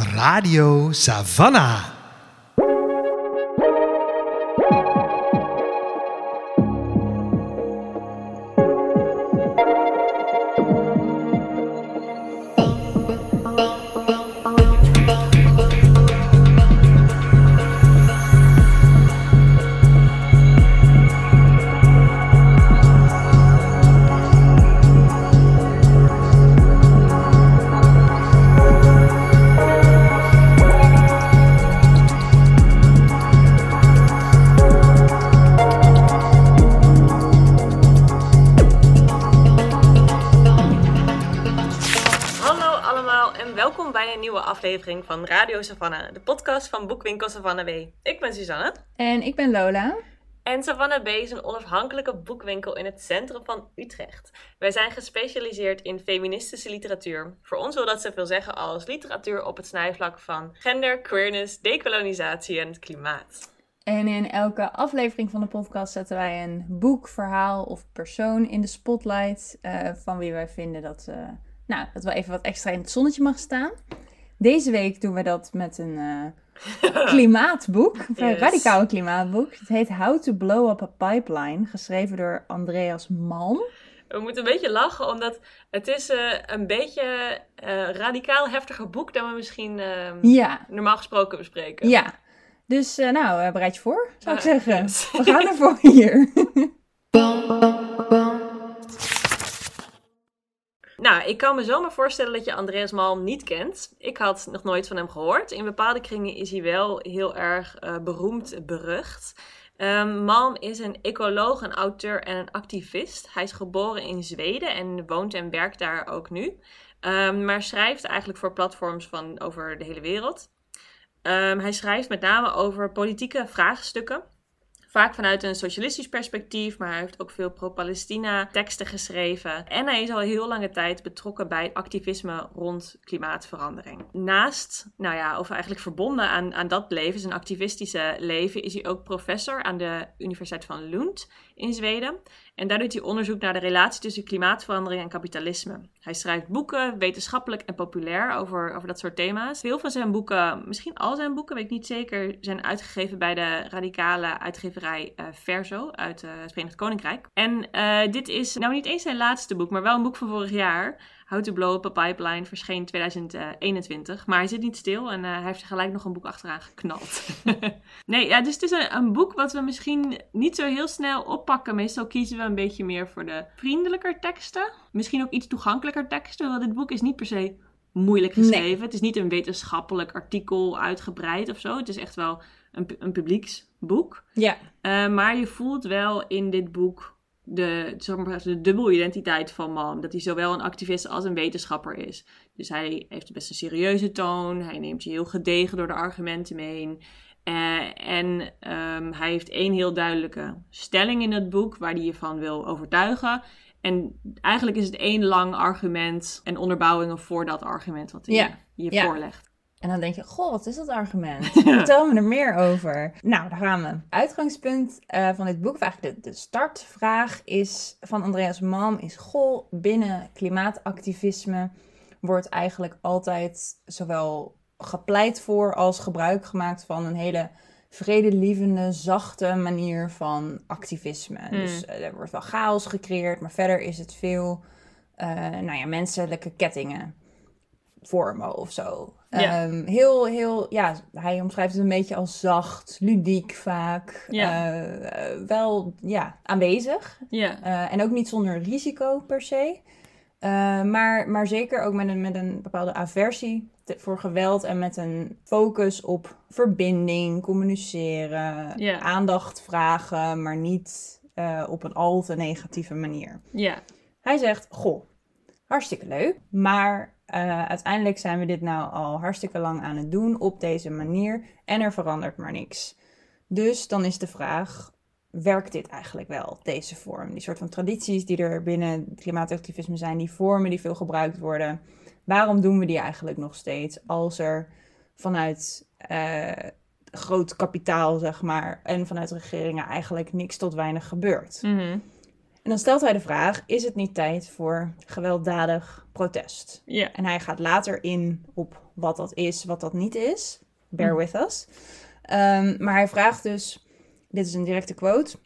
Radio Savannah. Savannah, de podcast van Boekwinkel Savannah B. Ik ben Suzanne En ik ben Lola. en Savannah B is een onafhankelijke boekwinkel in het centrum van Utrecht. Wij zijn gespecialiseerd in feministische literatuur. Voor ons wil dat zoveel zeggen als literatuur op het snijvlak van gender, queerness, dekolonisatie en het klimaat. En in elke aflevering van de podcast zetten wij een boek, verhaal of persoon in de spotlight. eh, van wie wij vinden dat, eh, nou, dat wel even wat extra in het zonnetje mag staan. Deze week doen we dat met een eh, klimaatboek. Een Yes. radicaal klimaatboek. Het heet How to Blow Up a Pipeline. Geschreven door Andreas Malm. We moeten een beetje lachen, omdat het is eh, een beetje eh radicaal heftiger boek dan we misschien eh, Ja, normaal gesproken bespreken. ja. Dus eh, nou, bereid je voor, zou ik Eh, zeggen. yes. We gaan ervoor hier. Nou, ik kan me zomaar voorstellen dat je Andreas Malm niet kent. Ik had nog nooit van hem gehoord. In bepaalde kringen is hij wel heel erg eh, beroemd, berucht. Ehm, Malm is een ecoloog, een auteur en een activist. Hij is geboren in Zweden en woont en werkt daar ook nu. Ehm, maar schrijft eigenlijk voor platforms van over de hele wereld. Ehm, hij schrijft met name over politieke vraagstukken. Vaak vanuit een socialistisch perspectief, maar hij heeft ook veel pro-Palestina teksten geschreven. En hij is al heel lange tijd betrokken bij activisme rond klimaatverandering. Naast, nou ja, of eigenlijk verbonden aan, aan dat leven, zijn activistische leven, is hij ook professor aan de Universiteit van Lund in Zweden. En daar doet hij onderzoek naar de relatie tussen klimaatverandering en kapitalisme. Hij schrijft boeken, wetenschappelijk en populair, over, over dat soort thema's. Veel van zijn boeken, misschien al zijn boeken, weet ik niet zeker, zijn uitgegeven bij de radicale uitgeverij eh, Verso uit eh, het Verenigd Koninkrijk. En eh, dit is nou niet eens zijn laatste boek, maar wel een boek van vorig jaar. How to Blow Up a Pipeline verscheen in 2021. Maar hij zit niet stil en eh, hij heeft er gelijk nog een boek achteraan geknald. nee, ja, dus het is een, een boek wat we misschien niet zo heel snel oppakken. Meestal kiezen we een beetje meer voor de vriendelijker teksten. Misschien ook iets toegankelijker teksten. Want dit boek is niet per se moeilijk Nee. geschreven. Het is niet een wetenschappelijk artikel uitgebreid of zo. Het is echt wel een, een publieksboek. Ja, Eh, maar je voelt wel in dit boek de, zeg maar, de dubbelidentiteit van Malm. Dat hij zowel een activist als een wetenschapper is. Dus hij heeft best een serieuze toon. Hij neemt je heel gedegen door de argumenten mee. Eh, en ehm, hij heeft één heel duidelijke stelling in het boek waar hij je van wil overtuigen. En eigenlijk is het één lang argument en onderbouwingen voor dat argument wat hij Ja. je Ja. voorlegt. En dan denk je, goh, wat is dat argument? Vertel me er meer over. Nou, daar gaan we. Uitgangspunt eh, van dit boek, of eigenlijk de, de startvraag is van Andreas Malm, is goh, binnen klimaatactivisme wordt eigenlijk altijd zowel gepleit voor als gebruik gemaakt van een hele vredelievende, zachte manier van activisme. Dus eh, er wordt wel chaos gecreëerd, maar verder is het veel, eh, nou ja, menselijke kettingen vormen of zo. Ja. Ehm, heel, heel, ja, hij omschrijft het een beetje als zacht, ludiek vaak. Ja. Eh, eh, wel, ja, aanwezig. Ja. Eh, en ook niet zonder risico per se. Maar, maar zeker ook met een, met een bepaalde aversie voor geweld en met een focus op verbinding, communiceren, Ja. aandacht vragen, maar niet op een al te negatieve manier. Ja. Hij zegt: Goh, hartstikke leuk, maar eh, uiteindelijk zijn we dit nou al hartstikke lang aan het doen op deze manier en er verandert maar niks. Dus dan is de vraag: werkt dit eigenlijk wel, deze vorm? Die soort van tradities die er binnen klimaatactivisme zijn, die vormen die veel gebruikt worden. Waarom doen we die eigenlijk nog steeds als er vanuit eh, groot kapitaal, zeg maar, en vanuit regeringen eigenlijk niks tot weinig gebeurt? Mhm. En dan stelt hij de vraag: is het niet tijd voor gewelddadig protest? Ja. En hij gaat later in op wat dat is, wat dat niet is. Bear Hm. with us. Ehm, maar hij vraagt dus: dit is een directe quote.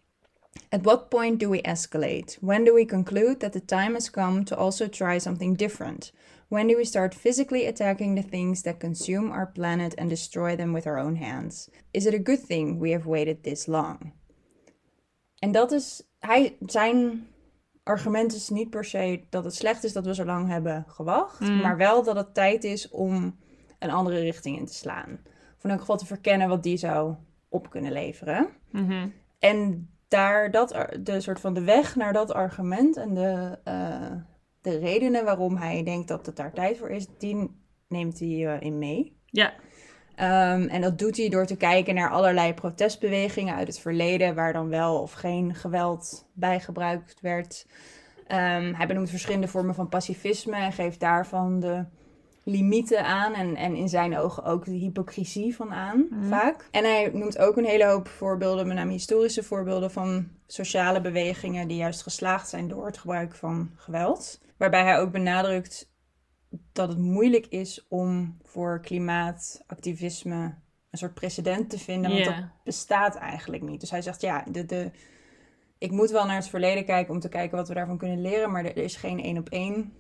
At what point do we escalate? When do we conclude that the time has come to also try something different? When do we start physically attacking the things that consume our planet and destroy them with our own hands? Is it a good thing we have waited this long? En dat is, hij, zijn argument is niet per se dat het slecht is dat we zo lang hebben gewacht, Mm. maar wel dat het tijd is om een andere richting in te slaan. Of in elk geval te verkennen wat die zou op kunnen leveren. Mhm. En daar dat, de soort van de weg naar dat argument en de, eh, de redenen waarom hij denkt dat het daar tijd voor is, die neemt hij eh, in mee. Ja. Ehm, en dat doet hij door te kijken naar allerlei protestbewegingen uit het verleden, waar dan wel of geen geweld bij gebruikt werd. Ehm, hij benoemt verschillende vormen van pacifisme en geeft daarvan de limieten aan en, en in zijn ogen ook de hypocrisie van aan, Mhm. vaak. En hij noemt ook een hele hoop voorbeelden, met name historische voorbeelden van sociale bewegingen die juist geslaagd zijn door het gebruik van geweld. Waarbij hij ook benadrukt dat het moeilijk is om voor klimaatactivisme een soort precedent te vinden, want dat bestaat eigenlijk niet. Dus hij zegt, ja, de, de, ik moet wel naar het verleden kijken om te kijken wat we daarvan kunnen leren, maar er is geen één op één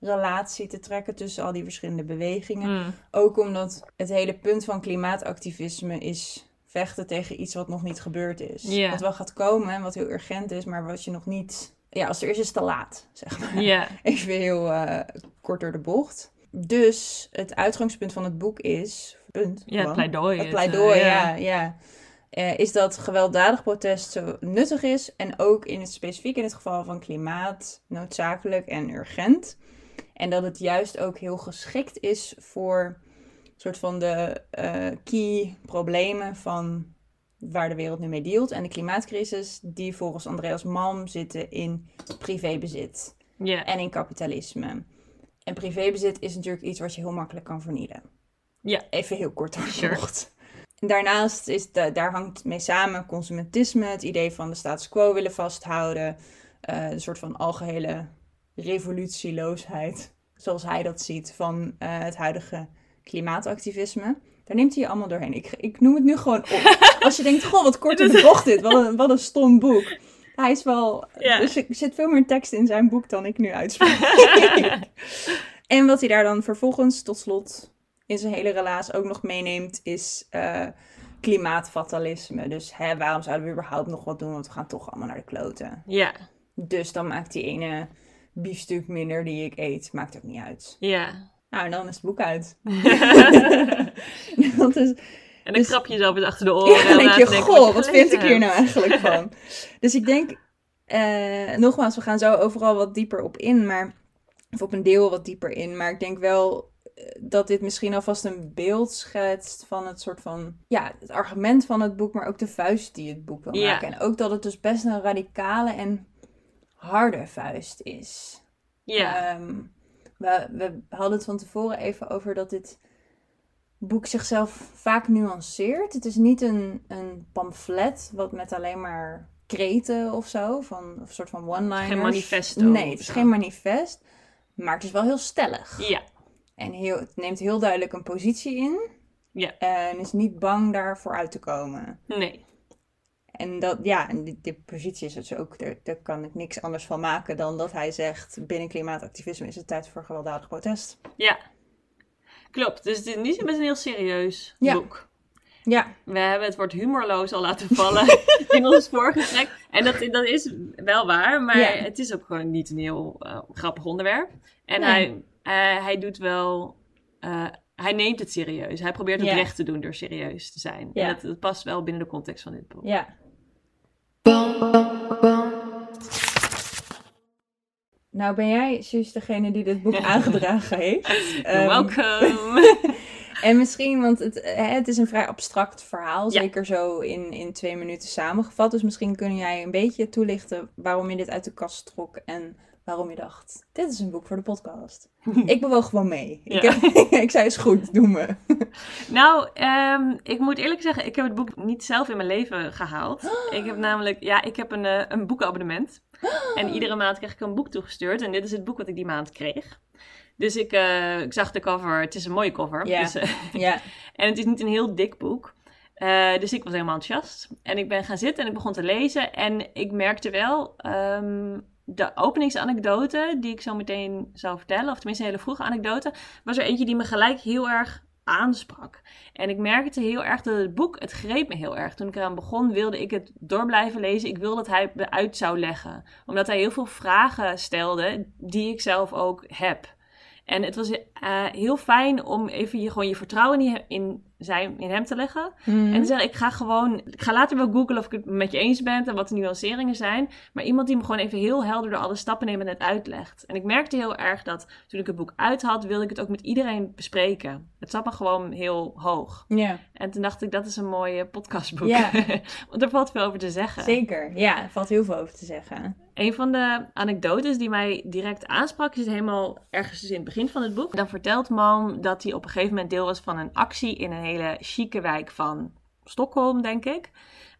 relatie te trekken tussen al die verschillende bewegingen. Mm. Ook omdat het hele punt van klimaatactivisme is vechten tegen iets wat nog niet gebeurd is. Wat wel gaat komen en wat heel urgent is, maar wat je nog niet... Ja, als er is, is het te laat, zeg maar. Ja. Even heel eh, kort door de bocht. Dus het uitgangspunt van het boek is... Punt. Ja, het pleidooi. Het pleidooi, eh, ja. ja. Eh, is dat gewelddadig protest zo nuttig is. En ook in het specifiek in het geval van klimaat noodzakelijk en urgent. En dat het juist ook heel geschikt is voor soort van de key problemen van waar de wereld nu mee dealt. En de klimaatcrisis die volgens Andreas Malm zitten in privébezit en in kapitalisme. En privébezit is natuurlijk iets wat je heel makkelijk kan vernielen. Ja. Even heel kort door de Sure. bocht. Daarnaast is de, daar hangt mee samen consumentisme, het idee van de status quo willen vasthouden, eh een soort van algehele revolutieloosheid, zoals hij dat ziet, van eh, het huidige klimaatactivisme. Daar neemt hij je allemaal doorheen. Ik, ik noem het nu gewoon op. Als je denkt, goh, wat kort de bocht dit, wat een, wat een stom boek. Hij is wel, Ja. dus er zit veel meer tekst in zijn boek dan ik nu uitspreek. en wat hij daar dan vervolgens tot slot in zijn hele relaas ook nog meeneemt, is eh, klimaatfatalisme. Dus hè, waarom zouden we überhaupt nog wat doen, want we gaan toch allemaal naar de kloten. Ja. Dus dan maakt die ene biefstuk minder die ik eet, maakt ook niet uit. Ja. Nou, en dan is het boek uit. dat is, En dan Dus- krap je jezelf eens achter de oren. ja, dan en denk je, goh, wat vind ik hier nou eigenlijk van? Dus ik denk, eh, nogmaals, we gaan zo overal wat dieper op in, maar, of op een deel wat dieper in. Maar ik denk wel eh, dat dit misschien alvast een beeld schetst van het soort van, ja, het argument van het boek, maar ook de vuist die het boek wil Ja. maken. En ook dat het dus best een radicale en harde vuist is. Ja. Ehm, we, we hadden het van tevoren even over dat dit boek zichzelf vaak nuanceert. Het is niet een, een pamflet wat met alleen maar kreten of zo, van, of een soort van one-liners. Geen manifesto Nee, het is geen manifest, maar het is wel heel stellig. Ja. En heel, het neemt heel duidelijk een positie in. Ja. En is niet bang daarvoor uit te komen. Nee. En dat, ja, en die, die positie is dus ook, daar, daar kan ik niks anders van maken dan dat hij zegt, binnen klimaatactivisme is het tijd voor gewelddadig protest. Ja. Klopt. Dus het is niet een heel serieus Ja. boek. Ja, We hebben het woord humorloos al laten vallen in ons voorgesprek. En dat, dat is wel waar, maar Ja. het is ook gewoon niet een heel eh, grappig onderwerp. En Nee. hij, eh, hij doet wel... eh, hij neemt het serieus. Hij probeert het Ja. recht te doen door serieus te zijn. Ja. En dat, dat past wel binnen de context van dit boek. ja. Nou ben jij, Suus, degene die dit boek aangedragen heeft. Ehm, welcome. En misschien, want het, eh, het is een vrij abstract verhaal, Ja. zeker zo in, in twee minuten samengevat. Dus misschien kun jij een beetje toelichten waarom je dit uit de kast trok en waarom je dacht, dit is een boek voor de podcast. ik bewoog gewoon mee. Ik, heb, ik zei, is goed, doe me. nou, ehm, ik moet eerlijk zeggen, ik heb het boek niet zelf in mijn leven gehaald. Ik heb namelijk, ja, ik heb een, uh, een boekenabonnement. En iedere maand krijg ik een boek toegestuurd. En dit is het boek wat ik die maand kreeg. Dus ik, uh, ik zag de cover, het is een mooie cover. Ja. Dus, uh, Ja. en het is niet een heel dik boek. Uh, dus ik was helemaal enthousiast. En ik ben gaan zitten en ik begon te lezen. En ik merkte wel, um, de openingsanekdote die ik zo meteen zou vertellen, of tenminste een hele vroege anekdote, was er eentje die me gelijk heel erg aansprak. En ik merkte heel erg dat het boek, het greep me heel erg. Toen ik eraan begon, wilde ik het door blijven lezen. Ik wilde dat hij het uit zou leggen. Omdat hij heel veel vragen stelde die ik zelf ook heb. En het was uh, heel fijn om even je, gewoon je vertrouwen in, zijn, in hem te leggen. Mhm. En te zeggen, ik ga gewoon... Ik ga later wel googlen of ik het met je eens ben en wat de nuanceringen zijn. Maar iemand die me gewoon even heel helder door alle stappen neemt en het uitlegt. En ik merkte heel erg dat toen ik het boek uit had, wilde ik het ook met iedereen bespreken. Het zat me gewoon heel hoog. Ja, En toen dacht ik, dat is een mooie podcastboek. Ja. Want er valt veel over te zeggen. zeker. Ja, er valt heel veel over te zeggen. Een van de anekdotes die mij direct aansprak, is helemaal ergens dus in het begin van het boek. Dan vertelt Malm dat hij op een gegeven moment deel was van een actie in een hele chique wijk van Stockholm, denk ik.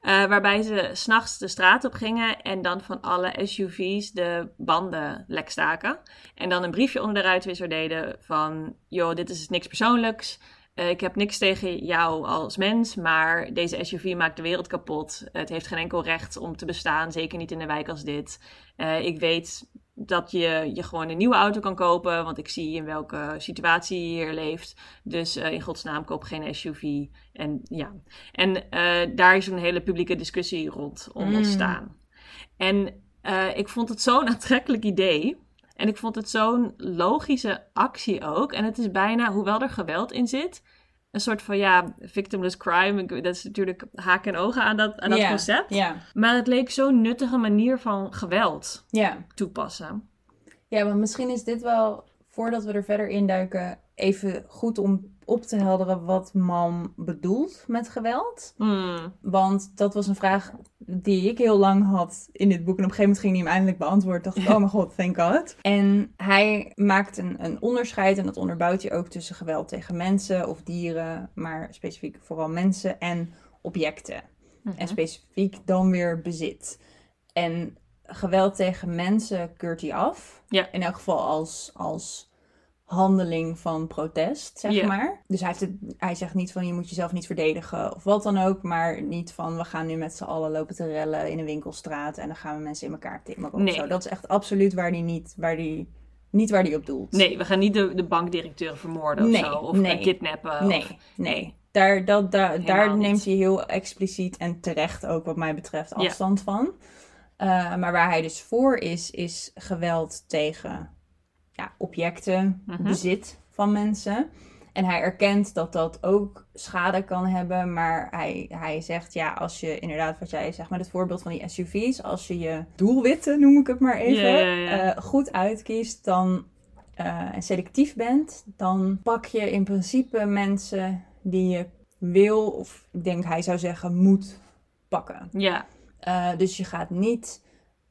Uh, waarbij ze s'nachts de straat op gingen en dan van alle SUV's de banden lek staken. En dan een briefje onder de ruitwisser deden van, joh, dit is niks persoonlijks. Uh, ik heb niks tegen jou als mens, maar deze SUV maakt de wereld kapot. Het heeft geen enkel recht om te bestaan, zeker niet in een wijk als dit. Uh, ik weet dat je, je gewoon een nieuwe auto kan kopen, want ik zie in welke situatie je hier leeft. Dus uh, in godsnaam koop geen SUV. En ja, en daar is een hele publieke discussie rond Mm. ontstaan. En ik vond het zo'n aantrekkelijk idee. En ik vond het zo'n logische actie ook. En het is bijna, hoewel er geweld in zit, een soort van ja, victimless crime. Dat is natuurlijk haken en ogen aan dat, aan dat concept. Maar het leek zo'n nuttige manier van geweld toepassen. Ja, maar misschien is dit wel, voordat we er verder induiken, even goed om op te helderen wat Mam bedoelt met geweld. Hmm, Want dat was een vraag die ik heel lang had in dit boek. En op een gegeven moment ging hij hem eindelijk beantwoorden. Dacht ik, oh mijn god, thank God. En hij maakt een, een onderscheid, en dat onderbouwt hij ook tussen geweld tegen mensen of dieren, maar specifiek vooral mensen en objecten. mhm. En specifiek dan weer bezit. En geweld tegen mensen keurt hij af. Ja. In elk geval als, als handeling van protest, zeg maar. Dus hij, heeft het, hij zegt niet van je moet jezelf niet verdedigen of wat dan ook. Maar niet van we gaan nu met z'n allen lopen te rellen in een winkelstraat. En dan gaan we mensen in elkaar timmeren of Nee. zo. Dat is echt absoluut waar hij niet, waar die, niet waar die op doelt. Nee, we gaan niet de, de bankdirecteur vermoorden of Nee, zo. Of nee. eh, kidnappen. Nee, Of, nee. Daar, dat, daar, neemt hij heel expliciet en terecht ook wat mij betreft afstand van. Uh, maar waar hij dus voor is, is geweld tegen ja, objecten, Mhm. bezit van mensen. En hij erkent dat dat ook schade kan hebben. Maar hij, hij zegt, ja, als je inderdaad, wat jij zegt met het voorbeeld van die SUV's, als je je doelwitten, noem ik het maar even, eh, goed uitkiest, dan eh, en selectief bent, dan pak je in principe mensen die je wil, of ik denk hij zou zeggen moet pakken. Ja, Uh, dus je gaat niet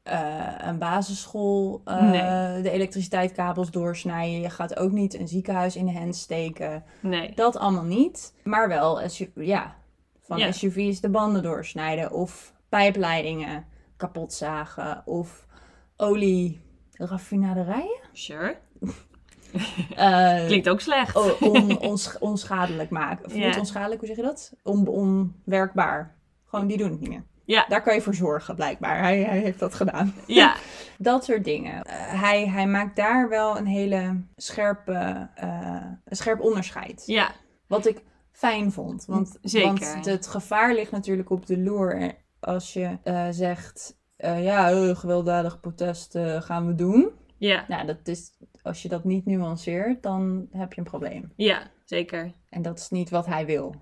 uh, een basisschool uh, Nee. de elektriciteitskabels doorsnijden. Je gaat ook niet een ziekenhuis in de hand steken. nee. Dat allemaal niet. Maar wel ja, van Ja. SUV's de banden doorsnijden. Of pijpleidingen kapot zagen. Of olieraffinaderijen. Sure. Uh, Klinkt ook slecht. o- on, ons, onschadelijk maken. Of Ja. niet onschadelijk, hoe zeg je dat? On, onwerkbaar. Gewoon, die doen het niet meer. Ja. Daar kan je voor zorgen, blijkbaar. Hij, hij heeft dat gedaan. Ja, Dat soort dingen. Eh, hij, hij maakt daar wel een hele scherpe, eh, een scherp onderscheid. ja, Wat ik fijn vond. Want, Zeker. want het gevaar ligt natuurlijk op de loer. Als je eh, zegt, ja, gewelddadig protest gaan we doen. ja, Nou, dat is, als je dat niet nuanceert, dan heb je een probleem. ja, zeker. En dat is niet wat hij wil.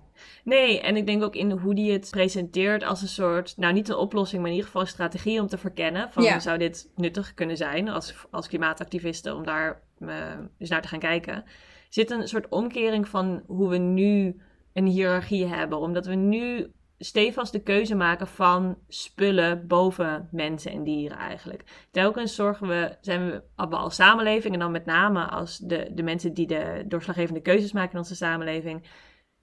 Nee, en ik denk ook in hoe die het presenteert als een soort, nou niet een oplossing, maar in ieder geval een strategie om te verkennen van Ja. zou dit nuttig kunnen zijn als, als klimaatactivisten om daar eh, eens naar te gaan kijken. Zit een soort omkering van hoe we nu een hiërarchie hebben, omdat we nu stevast de keuze maken van spullen boven mensen en dieren eigenlijk. Telkens zorgen we, zijn we als samenleving en dan met name als de, de mensen die de doorslaggevende keuzes maken in onze samenleving,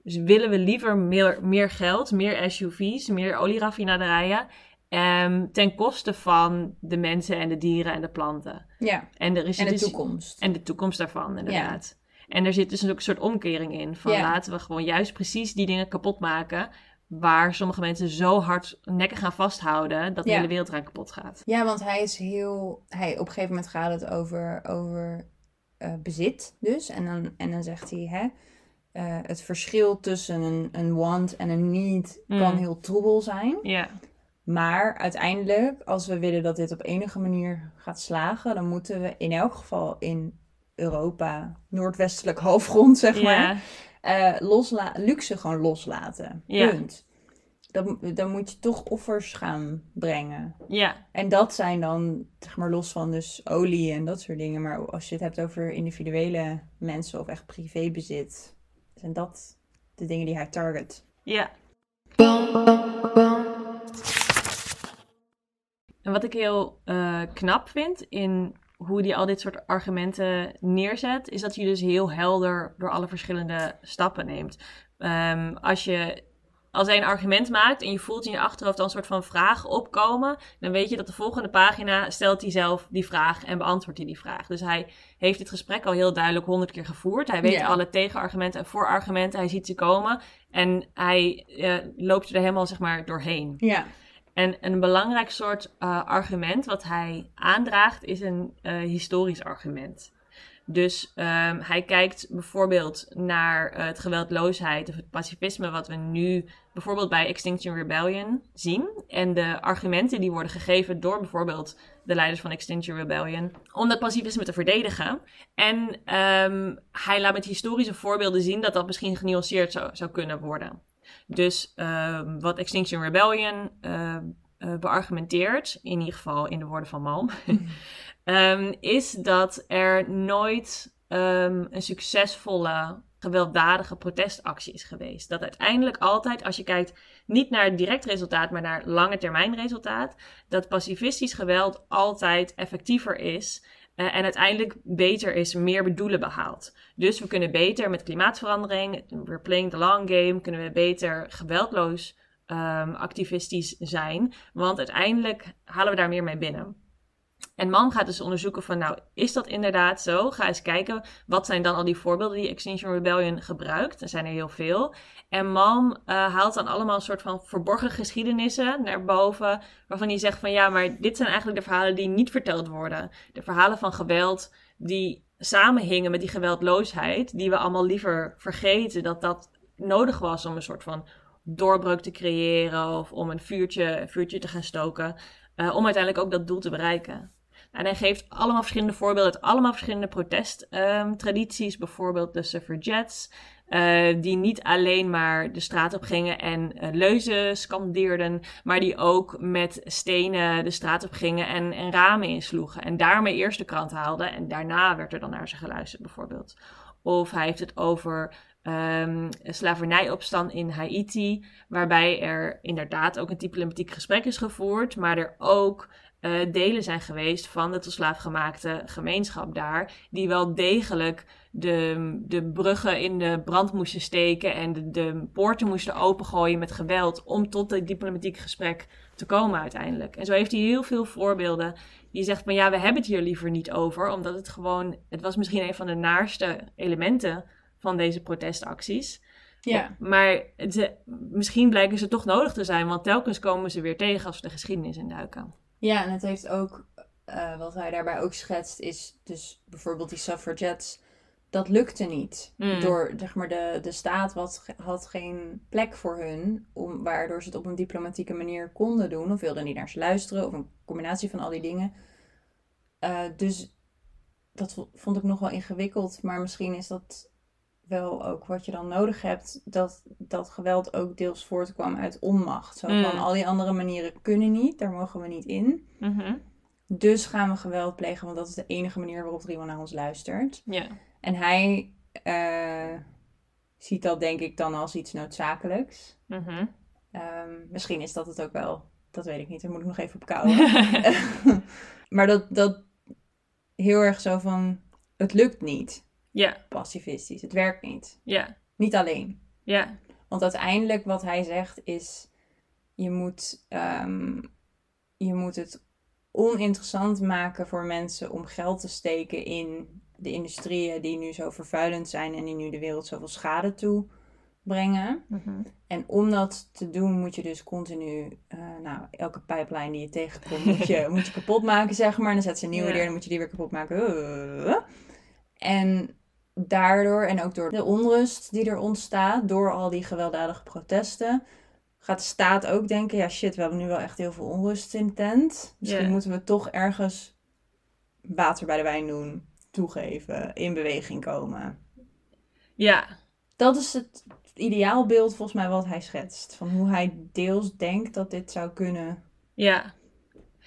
Dus willen we liever meer, meer geld, meer SUV's, meer olieraffinaderijen. ehm, ten koste van de mensen en de dieren en de planten. Ja, En, er is en de dus- toekomst. En de toekomst daarvan, inderdaad. En er zit dus ook een soort omkering in. Van Ja. laten we gewoon juist precies die dingen kapot maken. Waar sommige mensen zo hardnekkig aan vasthouden. dat de Ja. hele wereld eraan kapot gaat. Ja, want hij is heel. Hij, op een gegeven moment gaat het over, over eh, bezit, dus. En dan, en dan zegt hij: hè, eh, het verschil tussen een, een want en een need kan Mm. heel troebel zijn. Ja, Maar uiteindelijk, als we willen dat dit op enige manier gaat slagen, dan moeten we in elk geval in Europa, noordwestelijk halfrond, zeg maar, eh, losla luxe gewoon loslaten. Ja. Punt. Dan, dan moet je toch offers gaan brengen. ja, En dat zijn dan, zeg maar, los van dus olie en dat soort dingen. Maar als je het hebt over individuele mensen of echt privébezit, zijn dat de dingen die hij target. ja. En wat ik heel eh, knap vind in hoe hij al dit soort argumenten neerzet, is dat hij dus heel helder door alle verschillende stappen neemt. Ehm, als je als hij een argument maakt en je voelt in je achterhoofd dan een soort van vraag opkomen, dan weet je dat de volgende pagina stelt hij zelf die vraag en beantwoordt hij die vraag. Dus hij heeft dit gesprek al heel duidelijk honderd keer gevoerd. Hij weet alle tegenargumenten en voorargumenten, hij ziet ze komen en hij eh, loopt er helemaal zeg maar doorheen. Ja. En een belangrijk soort eh, argument wat hij aandraagt is een eh, historisch argument. Dus ehm, hij kijkt bijvoorbeeld naar eh, het geweldloosheid of het pacifisme wat we nu bijvoorbeeld bij Extinction Rebellion zien. En de argumenten die worden gegeven door bijvoorbeeld de leiders van Extinction Rebellion om dat pacifisme te verdedigen. En ehm, hij laat met historische voorbeelden zien dat dat misschien genuanceerd zou, zou kunnen worden. Dus ehm, wat Extinction Rebellion ehm, eh, beargumenteert, in ieder geval in de woorden van Malm, ehm, is dat er nooit een succesvolle, gewelddadige protestactie is geweest. Dat uiteindelijk altijd, als je kijkt niet naar het direct resultaat, maar naar lange termijn resultaat, dat pacifistisch geweld altijd effectiever is. Eh, en uiteindelijk beter is, meer bedoelen behaalt. Dus we kunnen beter met klimaatverandering, we're playing the long game, kunnen we beter geweldloos ehm, activistisch zijn. Want uiteindelijk halen we daar meer mee binnen. En MAM gaat dus onderzoeken van, nou, is dat inderdaad zo? Ga eens kijken, wat zijn dan al die voorbeelden die Extinction Rebellion gebruikt? Er zijn er heel veel. En MAM eh, haalt dan allemaal een soort van verborgen geschiedenissen naar boven, waarvan hij zegt van, ja, maar dit zijn eigenlijk de verhalen die niet verteld worden. De verhalen van geweld die samenhingen met die geweldloosheid, die we allemaal liever vergeten dat dat nodig was om een soort van doorbreuk te creëren of om een vuurtje, een vuurtje te gaan stoken, eh, om uiteindelijk ook dat doel te bereiken. En hij geeft allemaal verschillende voorbeelden uit allemaal verschillende protesttradities, bijvoorbeeld de suffragettes, eh, die niet alleen maar de straat op gingen en eh, leuzen scandeerden, maar die ook met stenen de straat op gingen en, en ramen insloegen. En daarmee eerst de krant haalden en daarna werd er dan naar ze geluisterd, bijvoorbeeld. Of hij heeft het over ehm slavernijopstand in Haiti, waarbij er inderdaad ook een diplomatiek gesprek is gevoerd, maar er ook eh, delen zijn geweest van de tot slaaf gemaakte gemeenschap daar, die wel degelijk de, de bruggen in de brand moesten steken en de, de poorten moesten opengooien met geweld om tot het diplomatiek gesprek te komen uiteindelijk. En zo heeft hij heel veel voorbeelden die zegt van ja, we hebben het hier liever niet over, omdat het gewoon, het was misschien een van de naarste elementen van deze protestacties. Ja. Maar ze, misschien blijken ze toch nodig te zijn, want telkens komen ze weer tegen als we de geschiedenis induiken. Ja, en het heeft ook, eh, wat hij daarbij ook schetst, is dus bijvoorbeeld die suffragettes. Dat lukte niet. Mm. Door, zeg maar, de, de staat wat, had geen plek voor hun, om, waardoor ze het op een diplomatieke manier konden doen. Of wilden niet naar ze luisteren, of een combinatie van al die dingen. Eh, dus dat vo- vond ik nog wel ingewikkeld, maar misschien is dat wel ook wat je dan nodig hebt, dat dat geweld ook deels voortkwam uit onmacht. Zo Mm. van, al die andere manieren kunnen niet, daar mogen we niet in. Mhm. Dus gaan we geweld plegen, want dat is de enige manier waarop iemand naar ons luistert. Ja. En hij eh, ziet dat denk ik dan als iets noodzakelijks. Mhm. Ehm, misschien is dat het ook wel, dat weet ik niet, daar moet ik nog even op kouwen. maar dat, dat heel erg zo van, het lukt niet, ja, pacifistisch. Het werkt niet. ja, Niet alleen. Ja, Want uiteindelijk wat hij zegt is, je moet, ehm, je moet het oninteressant maken voor mensen om geld te steken in de industrieën die nu zo vervuilend zijn en die nu de wereld zoveel schade toebrengen. En om dat te doen moet je dus continu, eh, nou, elke pijplijn die je tegenkomt, moet je, moet je kapot maken, zeg maar. En dan zet ze een nieuwe Ja. neer, dan moet je die weer kapot maken. Uh. En daardoor, en ook door de onrust die er ontstaat, door al die gewelddadige protesten, gaat de staat ook denken, ja shit, we hebben nu wel echt heel veel onrust in de tent. Misschien moeten we toch ergens water bij de wijn doen, toegeven, in beweging komen. ja, Dat is het ideaalbeeld volgens mij wat hij schetst. Van hoe hij deels denkt dat dit zou kunnen ja.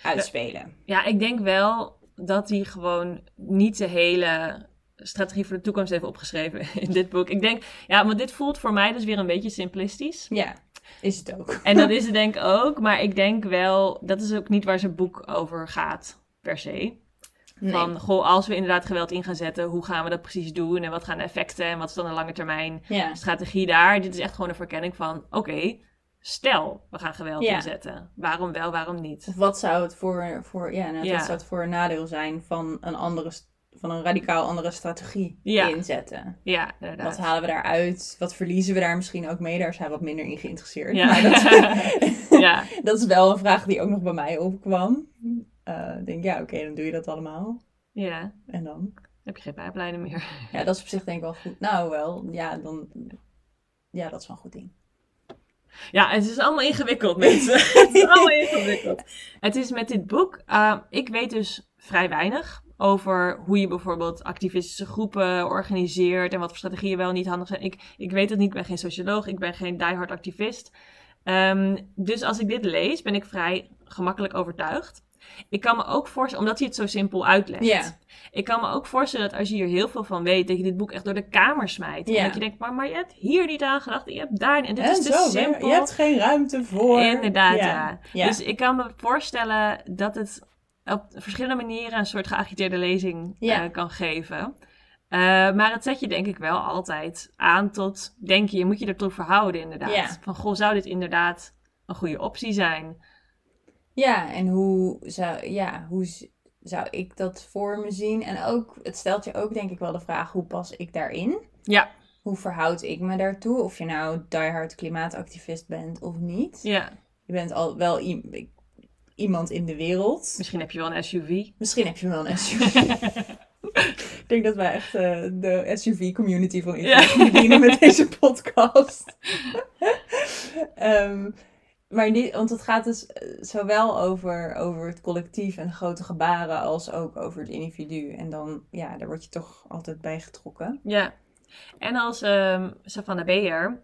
uitspelen. Ja, ik denk wel dat hij gewoon niet de hele strategie voor de toekomst heeft opgeschreven in dit boek. Ik denk, ja, want dit voelt voor mij dus weer een beetje simplistisch. Ja, is het ook. En dat is het denk ik ook, maar ik denk wel, dat is ook niet waar zijn boek over gaat, per se. Nee. Van, goh, als we inderdaad geweld in gaan zetten, hoe gaan we dat precies doen? En wat gaan de effecten en wat is dan de lange termijn ja. strategie daar? Dit is echt gewoon een verkenning van, oké, stel we gaan geweld Ja. inzetten. Waarom wel, waarom niet? Of wat zou het voor, voor, ja, nou, Ja. Wat zou het voor een nadeel zijn van een, andere, st- van een radicaal andere strategie Ja. inzetten? Ja, inderdaad. Wat halen we daaruit? Wat verliezen we daar misschien ook mee? Daar is hij wat minder in geïnteresseerd. Ja. Maar dat, ja, dat is wel een vraag die ook nog bij mij opkwam. Eh, ik denk, ja, oké, dan doe je dat allemaal. ja. En dan? heb je geen pijplijnen meer. Ja, dat is op zich denk ik wel goed. Nou, wel, ja, dan... Ja, dat is wel een goed ding. Ja, het is allemaal ingewikkeld, mensen. het is allemaal ingewikkeld. Het is met dit boek, uh, ik weet dus vrij weinig over hoe je bijvoorbeeld activistische groepen organiseert en wat voor strategieën wel niet handig zijn. Ik, ik weet het niet, ik ben geen socioloog, ik ben geen diehard activist. Um, dus als ik dit lees, ben ik vrij gemakkelijk overtuigd. Ik kan me ook voorstellen, omdat hij het zo simpel uitlegt. Ik kan me ook voorstellen dat als je hier heel veel van weet, dat je dit boek echt door de kamer smijt. En dat je denkt, maar, maar je hebt hier niet aan gedacht, je hebt daar. En dit En is te zo, simpel. je hebt geen ruimte voor. Inderdaad. Ja. Dus ik kan me voorstellen dat het op verschillende manieren een soort geagiteerde lezing Ja. eh, kan geven. Eh, maar het zet je denk ik wel altijd aan tot denken, je moet je ertoe verhouden inderdaad. Ja. Van, goh, zou dit inderdaad een goede optie zijn? Ja, en hoe zou, ja, hoe zou ik dat voor me zien? En ook, het stelt je ook denk ik wel de vraag, hoe pas ik daarin? Ja, Hoe verhoud ik me daartoe? Of je nou diehard klimaatactivist bent of niet. ja. Je bent al wel i- iemand in de wereld. Misschien heb je wel een SUV. Misschien heb je wel een SUV. ik denk dat wij echt eh, de SUV-community van Ja. Internet bedienen met deze podcast. Ehm, maar die, want het gaat dus eh, zowel over, over het collectief en grote gebaren als ook over het individu. En dan, ja, daar word je toch altijd bij getrokken. Ja. En als ehm Savannah Beer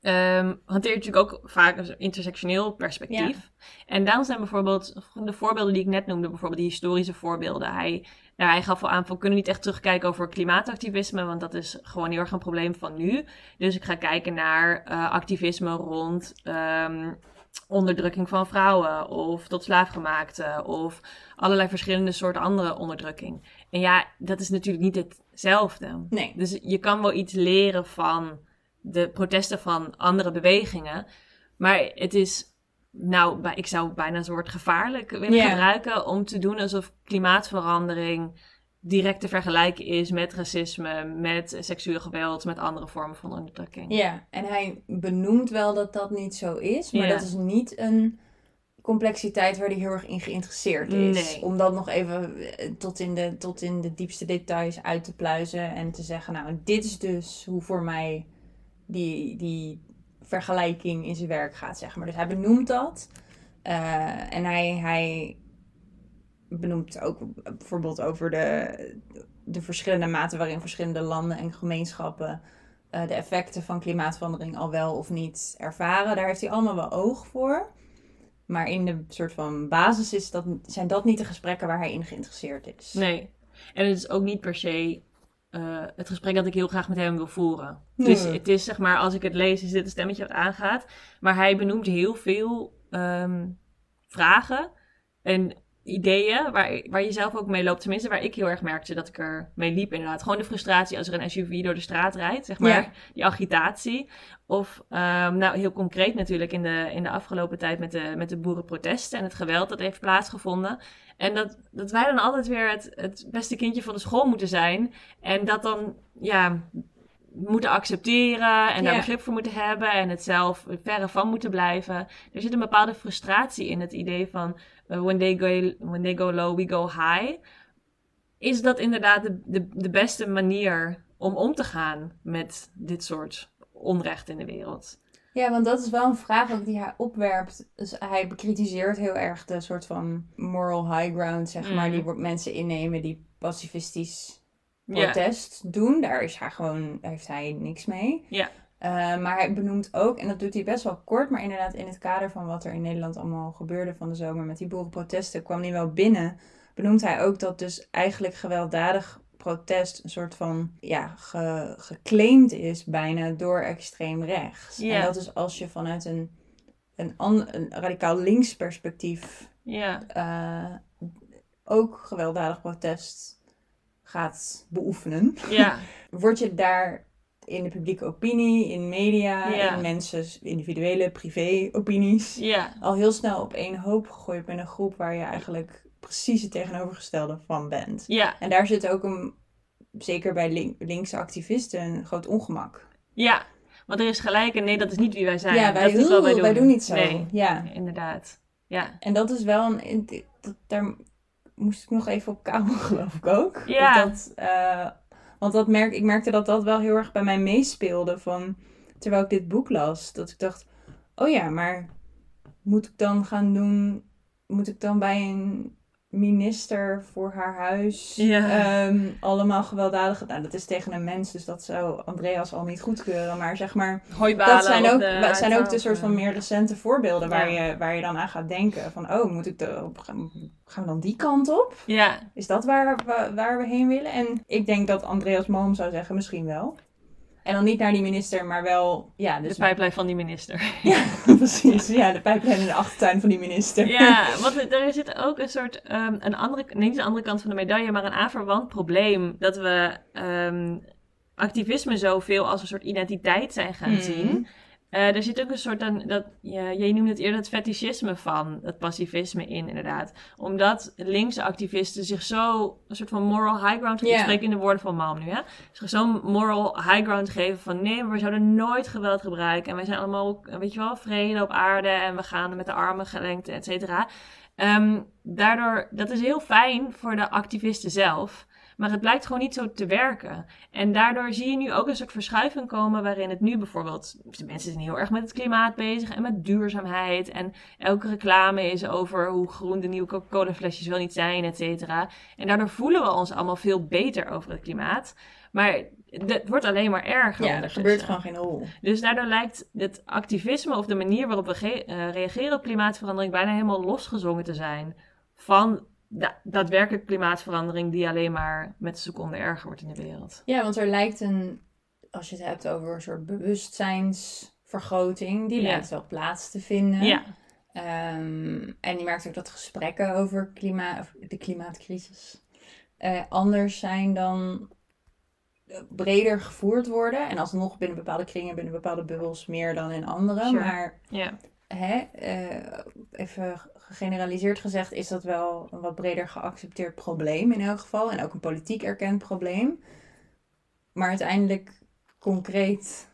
ehm hanteert natuurlijk ook vaak een intersectioneel perspectief. En daarom zijn bijvoorbeeld de voorbeelden die ik net noemde, bijvoorbeeld die historische voorbeelden. Hij, nou, hij gaf al aan van, we kunnen niet echt terugkijken over klimaatactivisme, want dat is gewoon heel erg een probleem van nu. Dus ik ga kijken naar eh, activisme rond ehm, onderdrukking van vrouwen of tot slaafgemaakte of allerlei verschillende soorten andere onderdrukking. En ja, dat is natuurlijk niet hetzelfde. Nee. Dus je kan wel iets leren van de protesten van andere bewegingen. Maar het is, nou, ik zou bijna een soort gevaarlijk willen gebruiken om te doen alsof klimaatverandering direct te vergelijken is met racisme, met seksueel geweld, met andere vormen van onderdrukking. Ja, en hij benoemt wel dat dat niet zo is, maar dat is niet een complexiteit waar hij heel erg in geïnteresseerd is. Nee. Om dat nog even eh, tot in, de, tot in de diepste details uit te pluizen en te zeggen, nou, dit is dus hoe voor mij die, die vergelijking in zijn werk gaat, zeg maar. Dus hij benoemt dat. Eh, en hij, hij benoemt ook bijvoorbeeld over de, de verschillende maten waarin verschillende landen en gemeenschappen eh, de effecten van klimaatverandering al wel of niet ervaren. Daar heeft hij allemaal wel oog voor. Maar in de soort van basis is dat, zijn dat niet de gesprekken waar hij in geïnteresseerd is. Nee. En het is ook niet per se eh, het gesprek dat ik heel graag met hem wil voeren. Dus het is zeg maar, als ik het lees, is dit een stemmetje wat aangaat. Maar hij benoemt heel veel ehm, vragen. En ideeën waar, waar je zelf ook mee loopt. Tenminste, waar ik heel erg merkte dat ik er mee liep inderdaad. Gewoon de frustratie als er een SUV door de straat rijdt, zeg maar. Ja. Die agitatie. Of, ehm, nou heel concreet natuurlijk in de, in de afgelopen tijd met de, met de boerenprotesten en het geweld dat heeft plaatsgevonden. En dat, dat wij dan altijd weer het, het beste kindje van de school moeten zijn. En dat dan, ja, moeten accepteren en daar Ja. begrip voor moeten hebben en het zelf verre van moeten blijven. Er zit een bepaalde frustratie in het idee van when, they go, when they go low, we go high. Is dat inderdaad de, de, de beste manier om om te gaan met dit soort onrecht in de wereld? Ja, want dat is wel een vraag ook die hij opwerpt. Dus hij bekritiseert heel erg de soort van moral high ground, zeg maar, Mhm. die mensen innemen die pacifistisch protest doen. Daar is hij gewoon, daar heeft hij niks mee. Ja. Eh, maar hij benoemt ook, en dat doet hij best wel kort, maar inderdaad in het kader van wat er in Nederland allemaal gebeurde van de zomer met die boerenprotesten, kwam hij wel binnen. Benoemt hij ook dat dus eigenlijk gewelddadig protest een soort van, ja, ge- geclaimd is bijna door extreem rechts. En dat is als je vanuit een, een, an- een radicaal links perspectief eh, ook gewelddadig protest gaat beoefenen, ja, word je daar in de publieke opinie, in media, Ja. in mensen individuele privé-opinies, ja, al heel snel op één hoop gegooid met een groep waar je eigenlijk precies het tegenovergestelde van bent. ja, En daar zit ook een, zeker bij link, linkse activisten, een groot ongemak. ja. Want er is gelijk en nee, dat is niet wie wij zijn. ja, wij, dat is wat wij doen. wij doen niet zo. Nee, Ja. inderdaad. Ja, En dat is wel een. dat- Daar moest ik nog even op kamer, geloof ik ook. Ja. Of Dat, eh, want dat merk, ik merkte dat dat wel heel erg bij mij meespeelde. Van, terwijl ik dit boek las. Dat ik dacht: oh ja, maar moet ik dan gaan doen. Moet ik dan bij een minister voor haar huis Ja. ehm, allemaal gewelddadig. Nou, dat is tegen een mens, dus dat zou Andreas al niet goedkeuren. Maar zeg maar, hooibalen dat zijn ook, de dat zijn ook de soort van meer recente voorbeelden waar, je, waar je dan aan gaat denken. Van, oh, moet ik de, gaan gaan we dan die kant op? Ja, Is dat waar we, waar we heen willen? En ik denk dat Andreas Malm zou zeggen, misschien wel. En dan niet naar die minister, maar wel, ja, de dus... pijplijn van die minister. Ja, precies. Ja, de pijplijn in de achtertuin van die minister. Ja, want er zit ook een soort, ehm, een andere, niet de andere kant van de medaille, maar een aanverwant probleem. Dat we ehm, activisme zoveel als een soort identiteit zijn gaan Mhm. zien. Eh, er zit ook een soort, dan, dat, ja, jij noemde het eerder het fetischisme van, het pacifisme in inderdaad. Omdat linkse activisten zich zo, een soort van moral high ground, Ja. spreek in de woorden van Malm nu hè, zich zo'n moral high ground geven van nee, maar we zouden nooit geweld gebruiken. En wij zijn allemaal, weet je wel, vrede op aarde en we gaan met de armen gelengd, et cetera. Ehm, daardoor, dat is heel fijn voor de activisten zelf. Maar het blijkt gewoon niet zo te werken. En daardoor zie je nu ook een soort verschuiving komen waarin het nu bijvoorbeeld... De mensen zijn heel erg met het klimaat bezig en met duurzaamheid. En elke reclame is over hoe groen de nieuwe Coca-Cola flesjes wel niet zijn, et cetera. En daardoor voelen we ons allemaal veel beter over het klimaat. Maar het wordt alleen maar erger. Ja, er gebeurt gewoon geen hol. Dus daardoor lijkt het activisme of de manier waarop we eh, reageren op klimaatverandering bijna helemaal losgezongen te zijn van da- daadwerkelijk klimaatverandering die alleen maar met de seconde erger wordt in de wereld. Ja, want er lijkt een, als je het hebt over een soort bewustzijnsvergroting, die Ja. lijkt wel plaats te vinden. Ja, Ehm, en je merkt ook dat gesprekken over klima of de klimaatcrisis eh, anders zijn dan eh, breder gevoerd worden. En alsnog binnen bepaalde kringen, binnen bepaalde bubbels meer dan in andere. Sure. Maar ja, hè, eh, even gegeneraliseerd gezegd is dat wel een wat breder geaccepteerd probleem in elk geval. En ook een politiek erkend probleem. Maar uiteindelijk concreet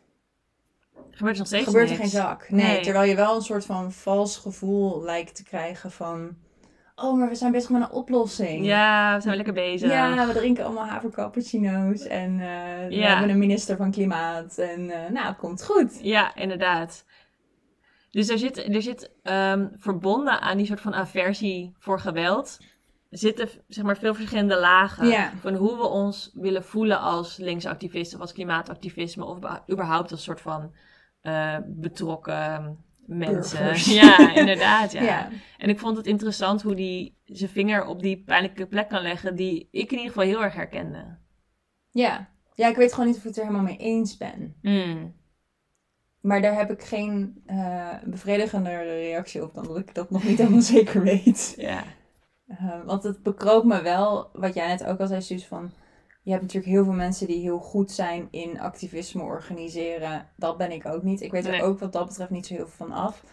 gebeurt er nog steeds gebeurt er niks. geen zak. Nee, Nee. terwijl je wel een soort van vals gevoel lijkt te krijgen van... Oh, maar we zijn bezig met een oplossing. Ja, we zijn lekker bezig. Ja, we drinken allemaal havercappuccino's en eh, we hebben een minister van Klimaat. En eh, nou, het komt goed. Ja, inderdaad. Dus er zit, er zit ehm, verbonden aan die soort van aversie voor geweld, zitten zeg maar veel verschillende lagen Ja. van hoe we ons willen voelen als linksactivisten of als klimaatactivisme of überhaupt als soort van eh, betrokken mensen. Burgers. Ja, inderdaad. Ja. Ja. En ik vond het interessant hoe die zijn vinger op die pijnlijke plek kan leggen die ik in ieder geval heel erg herkende. Ja. ja, ik weet gewoon niet of ik het er helemaal mee eens ben. Mm. Maar daar heb ik geen eh bevredigende reactie op dan dat ik dat nog niet helemaal zeker weet. Ja. Eh, want het bekroop me wel, wat jij net ook al zei, Suus, van... Je hebt natuurlijk heel veel mensen die heel goed zijn in activisme organiseren. Dat ben ik ook niet. Ik weet er Nee. ook wat dat betreft niet zo heel veel van af.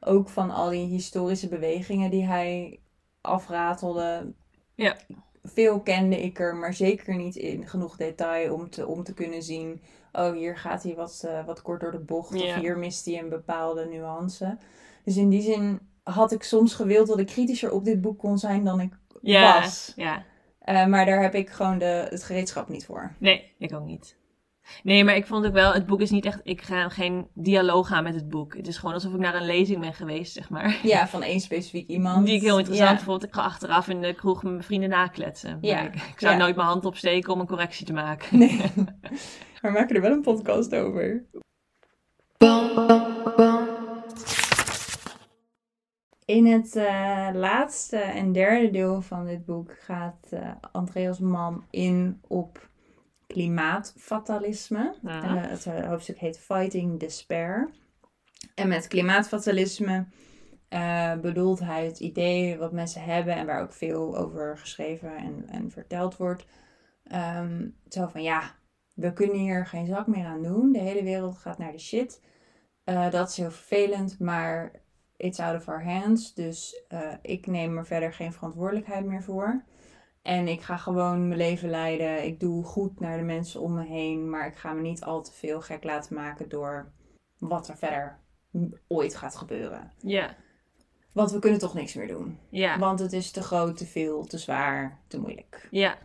Ook van al die historische bewegingen die hij afratelde. Ja. Veel kende ik er, maar zeker niet in genoeg detail om te, om te kunnen zien... Oh, hier gaat hij wat, eh, wat kort door de bocht. Of hier mist hij een bepaalde nuance. Dus in die zin had ik soms gewild dat ik kritischer op dit boek kon zijn dan ik was. ja. Eh, maar daar heb ik gewoon de, het gereedschap niet voor. Nee, ik ook niet. Nee, maar ik vond ook wel, het boek is niet echt, ik ga geen dialoog aan met het boek. Het is gewoon alsof ik naar een lezing ben geweest, zeg maar. Ja, van één specifiek iemand. Die ik heel interessant Ja. vond. Ik ga achteraf in de kroeg met mijn vrienden nakletsen. Ja. Maar Ik, ik zou Ja. nooit mijn hand opsteken om een correctie te maken. Nee. maar we maken er wel een podcast over. In het eh, laatste en derde deel van dit boek gaat eh, Andreas Mam in op klimaatfatalisme. Ja. Eh, het eh, hoofdstuk heet Fighting Despair. En met klimaatfatalisme eh, bedoelt hij het idee wat mensen hebben en waar ook veel over geschreven en, en verteld wordt. Ehm, zo van ja, we kunnen hier geen zak meer aan doen. De hele wereld gaat naar de shit. Dat is heel vervelend, maar it's out of our hands. Dus ik neem er verder geen verantwoordelijkheid meer voor. En ik ga gewoon mijn leven leiden. Ik doe goed naar de mensen om me heen. Maar ik ga me niet al te veel gek laten maken door wat er verder ooit gaat gebeuren. Ja, Want we kunnen toch niks meer doen. ja, Want het is te groot, te veel, te zwaar, te moeilijk. ja.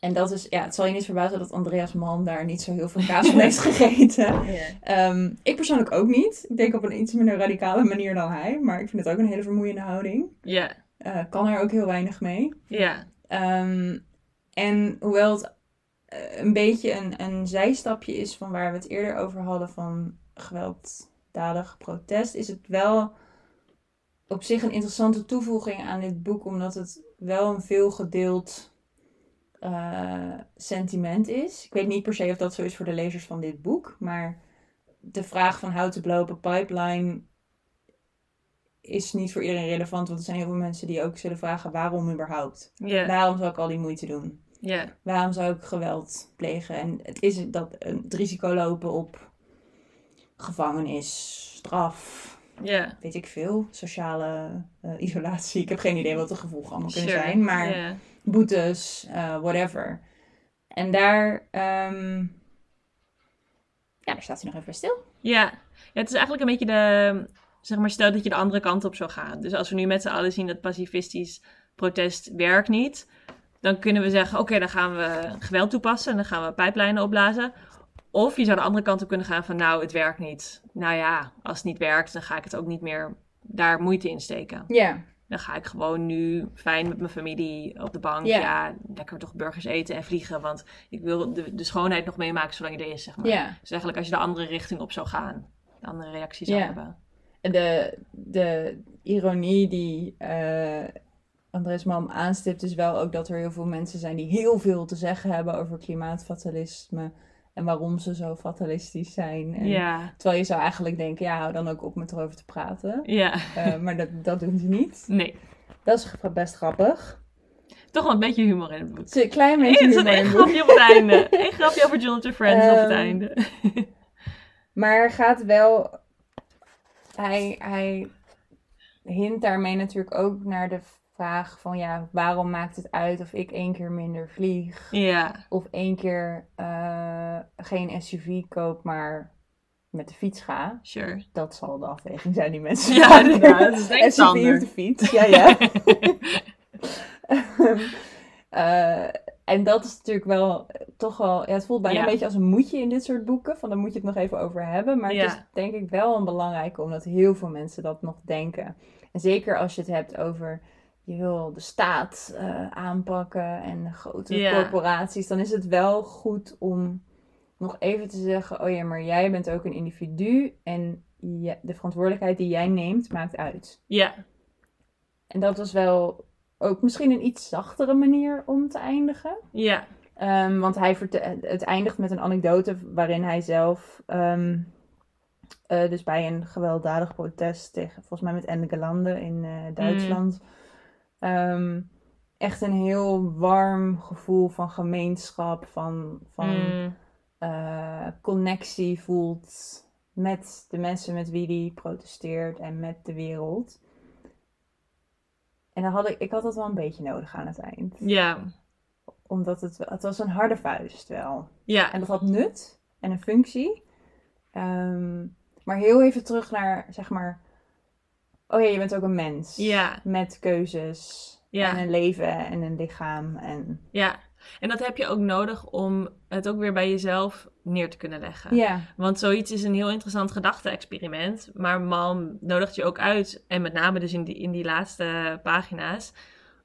En dat is, ja, het zal je niet verbazen dat Andreas Malm daar niet zo heel veel kaas van heeft gegeten. Ehm, ik persoonlijk ook niet. Ik denk op een iets minder radicale manier dan hij. Maar ik vind het ook een hele vermoeiende houding. Ja, Eh, kan er ook heel weinig mee. ja, Ehm, en hoewel het eh, een beetje een, een zijstapje is van waar we het eerder over hadden van gewelddadig protest, is het wel op zich een interessante toevoeging aan dit boek, omdat het wel een veel gedeeld eh, sentiment is. Ik weet niet per se of dat zo is voor de lezers van dit boek, maar de vraag van how to pipeline is niet voor iedereen relevant, want er zijn heel veel mensen die ook zullen vragen waarom überhaupt. Waarom zou ik al die moeite doen? Waarom zou ik geweld plegen? En het is dat het risico lopen op gevangenis, straf, weet ik veel, sociale eh, isolatie. Ik heb geen idee wat de gevolgen allemaal kunnen Sure. zijn, maar boetes, eh, whatever. En daar, ehm, ja, daar staat hij nog even bij stil. Ja. ja, het is eigenlijk een beetje de, zeg maar, stel dat je de andere kant op zou gaan. Dus als we nu met z'n allen zien dat pacifistisch protest werkt niet, dan kunnen we zeggen, oké, dan gaan we geweld toepassen en dan gaan we pijplijnen opblazen. Of je zou de andere kant op kunnen gaan van, nou, het werkt niet. Nou ja, als het niet werkt, dan ga ik het ook niet meer daar moeite in steken. Ja, Dan ga ik gewoon nu fijn met mijn familie op de bank. Ja. Ja, lekker toch burgers eten en vliegen. Want ik wil de, de schoonheid nog meemaken zolang je er is, zeg maar. Dus eigenlijk als je de andere richting op zou gaan, de andere reactie zou hebben. De, de ironie die eh Andres Malm aanstipt is wel ook dat er heel veel mensen zijn die heel veel te zeggen hebben over klimaatfatalisme en waarom ze zo fatalistisch zijn. En, Ja, Terwijl je zou eigenlijk denken, ja, hou dan ook op met erover te praten. ja, Eh, maar dat, dat doen ze niet. nee. Dat is best grappig. Toch wel een beetje humor in het boek. Een klein beetje humor in één het boek. grapje op het einde. Eén grapje over Jonathan Friends op het Ehm, einde. Maar gaat wel. Hij, hij hint daarmee natuurlijk ook naar de vraag van ja, waarom maakt het uit of ik één keer minder vlieg? Ja, Of één keer eh, geen SUV koop, maar met de fiets ga. sure. Dat zal de afweging zijn die mensen Ja, maken. inderdaad. Dat is denk ik SUV of de fiets, ja ja. Eh, en dat is natuurlijk wel eh, toch wel, ja, het voelt bijna Ja. een beetje als een moedje in dit soort boeken. Van dan moet je het nog even over hebben. Maar Ja. het is denk ik wel een belangrijke, omdat heel veel mensen dat nog denken. En zeker als je het hebt over, je wil de staat eh, aanpakken en de grote corporaties. Dan is het wel goed om nog even te zeggen, oh ja, maar jij bent ook een individu. En je- de verantwoordelijkheid die jij neemt, maakt uit. Ja, En dat was wel ook misschien een iets zachtere manier om te eindigen. ja, Ehm, want hij het eindigt met een anekdote waarin hij zelf, ehm, eh, dus bij een gewelddadig protest tegen, volgens mij met Ende in eh, Duitsland, ehm, echt een heel warm gevoel van gemeenschap, van, van Mm, eh, connectie voelt met de mensen met wie die protesteert en met de wereld. En dan had ik, ik had dat wel een beetje nodig aan het eind. ja, Omdat het, het was een harde vuist wel. ja, En dat had nut en een functie. Ehm, maar heel even terug naar, zeg maar... Oh ja, je bent ook een mens. ja, Met keuzes. Ja. En een leven en een lichaam. En... ja. En dat heb je ook nodig om het ook weer bij jezelf neer te kunnen leggen. Ja, Want zoiets is een heel interessant gedachte-experiment. Maar Malm nodigt je ook uit, en met name dus in die, in die laatste pagina's,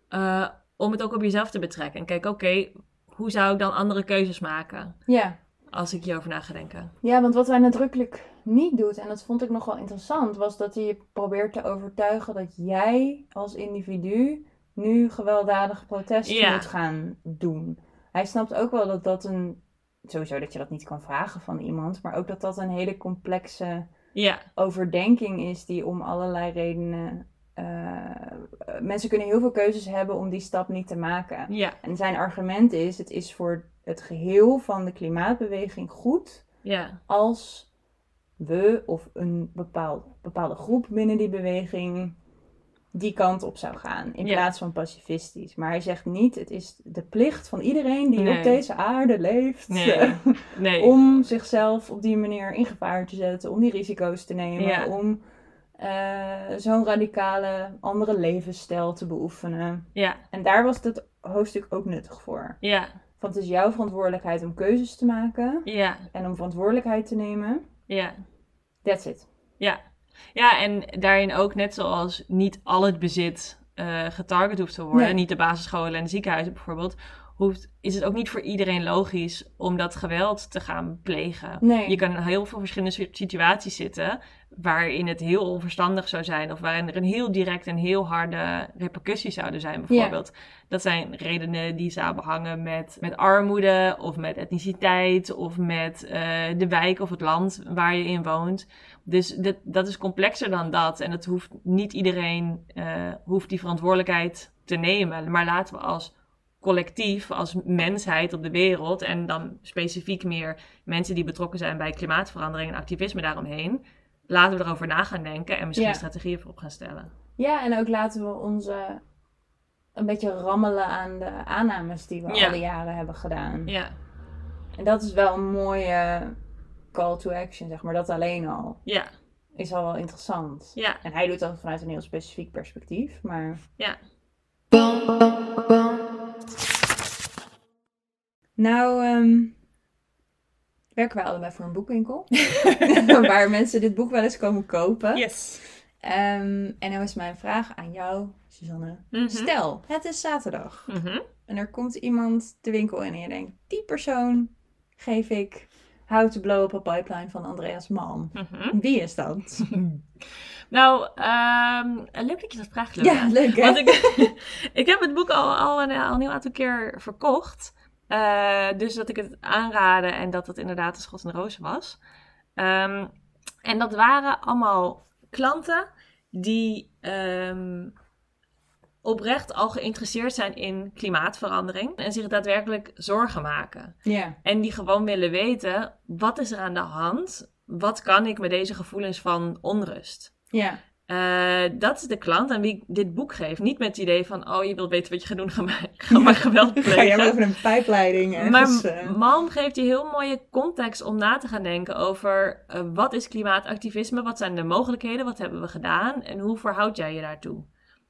eh, om het ook op jezelf te betrekken. En kijk, oké, hoe zou ik dan andere keuzes maken ja. als ik hierover na ga denken? Ja, want wat hij nadrukkelijk niet doet, en dat vond ik nog wel interessant, was dat hij je probeert te overtuigen dat jij als individu nu gewelddadig protest Ja. moet gaan doen. Hij snapt ook wel dat dat een. Sowieso dat je dat niet kan vragen van iemand, maar ook dat dat een hele complexe Ja, overdenking is die om allerlei redenen. eh, mensen kunnen heel veel keuzes hebben om die stap niet te maken. ja, En zijn argument is: het is voor het geheel van de klimaatbeweging goed ja, als we of een bepaald, bepaalde groep binnen die beweging die kant op zou gaan in plaats van pacifistisch. Maar hij zegt niet, het is de plicht van iedereen die Nee. op deze aarde leeft Nee. nee. om zichzelf op die manier in gevaar te zetten, om die risico's te nemen, Ja. om eh, zo'n radicale andere levensstijl te beoefenen. Ja, En daar was dit hoofdstuk ook nuttig voor. ja, Want het is jouw verantwoordelijkheid om keuzes te maken ja, en om verantwoordelijkheid te nemen. ja. That's it. Ja. Ja, en daarin ook net zoals niet al het bezit eh, getarget hoeft te worden, Nee. niet de basisscholen en de ziekenhuizen bijvoorbeeld, hoeft, is het ook niet voor iedereen logisch om dat geweld te gaan plegen. Nee. Je kan in heel veel verschillende si- situaties zitten waarin het heel onverstandig zou zijn of waarin er een heel direct en heel harde repercussies zouden zijn bijvoorbeeld. Dat zijn redenen die samenhangen met, met armoede of met etniciteit of met eh, de wijk of het land waar je in woont. Dus dat, dat is complexer dan dat. En het hoeft niet iedereen eh, hoeft die verantwoordelijkheid te nemen. Maar laten we als collectief, als mensheid op de wereld en dan specifiek meer mensen die betrokken zijn bij klimaatverandering en activisme daaromheen, laten we erover na gaan denken en misschien Ja. strategieën voor op gaan stellen. Ja, en ook laten we onze een beetje rammelen aan de aannames die we Ja. al die jaren hebben gedaan. Ja, En dat is wel een mooie call to action, zeg maar. Dat alleen al ja, is al wel interessant. ja, En hij doet dat vanuit een heel specifiek perspectief, maar... ja. Nou, ehm, werken wij allebei voor een boekwinkel. waar mensen dit boek wel eens komen kopen. Yes. Ehm, en nou is mijn vraag aan jou, Suzanne. Mhm. Stel, het is zaterdag. Mhm. En er komt iemand de winkel in en je denkt, die persoon geef ik How to Blow Up a Pipeline van Andreas Malm. Mhm. Wie is dat? Nou, ehm, leuk dat je dat vraagt, ja, leuk hè? Want ik, ik heb het boek al, al, een, al een heel aantal keer verkocht. Eh, dus dat ik het aanraden en dat het inderdaad de schot en de rozen was. Ehm, en dat waren allemaal klanten die ehm, oprecht al geïnteresseerd zijn in klimaatverandering. En zich daadwerkelijk zorgen maken. Ja, En die gewoon willen weten, wat is er aan de hand? Wat kan ik met deze gevoelens van onrust? ja, Eh, dat is de klant aan wie ik dit boek geef. Niet met het idee van, oh, je wilt weten wat je gaat doen, ga maar, ga maar geweld Ga jij plegen. over een pijpleiding Maar ergens... eh, Malm geeft je heel mooie context om na te gaan denken over eh, wat is klimaatactivisme, wat zijn de mogelijkheden, wat hebben we gedaan en hoe verhoud jij je daartoe.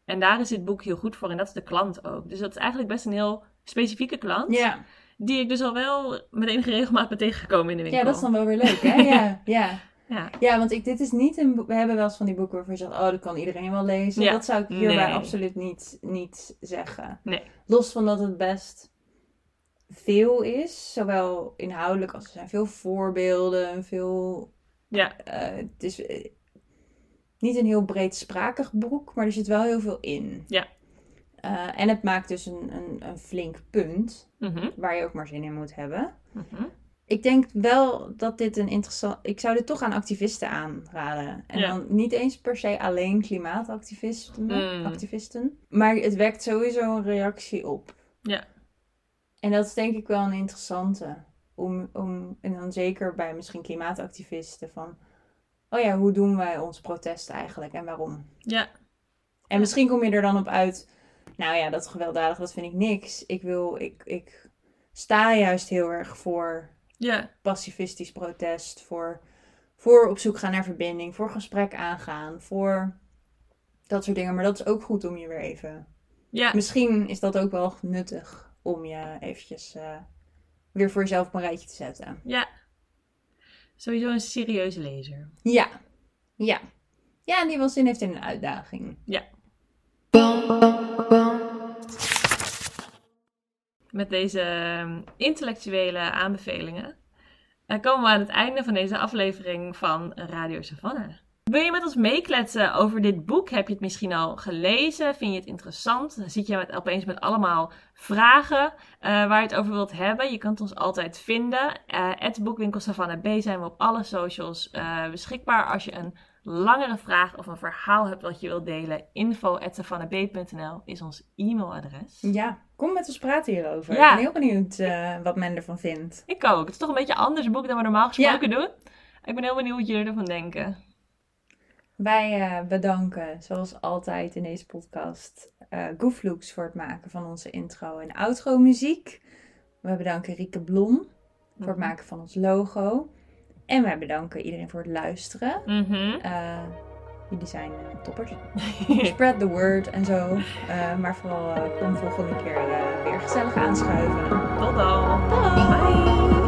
En daar is dit boek heel goed voor en dat is de klant ook. Dus dat is eigenlijk best een heel specifieke klant, ja. die ik dus al wel met enige regelmaat ben tegengekomen in de winkel. ja, dat is dan wel weer leuk hè? Ja, ja. Ja. Ja, want ik, dit is niet een boek. We hebben wel eens van die boeken waarvan je zegt: Oh, dat kan iedereen wel lezen. Ja. Dat zou ik hierbij Nee. absoluut niet, niet zeggen. Nee. Los van dat het best veel is, zowel inhoudelijk als er zijn veel voorbeelden, veel. Ja. eh, het is eh, niet een heel breedsprakig boek, maar er zit wel heel veel in. Ja. Eh, en het maakt dus een, een, een flink punt, Mhm, waar je ook maar zin in moet hebben. mhm. ik denk wel dat dit een interessant... Ik zou dit toch aan activisten aanraden. En Ja. dan niet eens per se alleen klimaatactivisten. Mm. activisten, maar het wekt sowieso een reactie op. Ja. En dat is denk ik wel een interessante. Om, om, en dan zeker bij misschien klimaatactivisten van... Oh ja, hoe doen wij ons protest eigenlijk en waarom? Ja, En misschien kom je er dan op uit... Nou ja, dat gewelddadig, dat vind ik niks. Ik wil... Ik, ik sta juist heel erg voor ja, pacifistisch protest, voor, voor op zoek gaan naar verbinding, voor gesprek aangaan, voor dat soort dingen. Maar dat is ook goed om je weer even. ja. Misschien is dat ook wel nuttig om je eventjes eh, weer voor jezelf op een rijtje te zetten. Ja. Sowieso een serieuze lezer. Ja, ja. Ja, en die wel zin heeft in een uitdaging. Met deze ehm, intellectuele aanbevelingen eh, komen we aan het einde van deze aflevering van Radio Savannah. Wil je met ons meekletsen over dit boek? Heb je het misschien al gelezen? Vind je het interessant? Dan zit je met, opeens met allemaal vragen eh, waar je het over wilt hebben. Je kunt ons altijd vinden. Eh het boekwinkel Savannah B zijn we op alle socials eh, beschikbaar. Als je een langere vraag of een verhaal hebt wat je wilt delen, info.savannahb.nl is ons e-mailadres. Ja, kom met ons praten hierover. Ja. Ik ben heel benieuwd wat men ervan vindt. Ik ook. Het is toch een beetje een anders boek dan we normaal gesproken doen. Ik ben heel benieuwd wat jullie ervan denken. Wij eh, bedanken, zoals altijd in deze podcast, eh Gooflooks voor het maken van onze intro en outro muziek. We bedanken Rieke Blom voor het maken van ons logo. En wij bedanken iedereen voor het luisteren. Mhm. Eh, jullie zijn toppers. Spread the word en zo. Maar vooral kom volgende keer weer gezellig aanschuiven. Tot dan. Bye.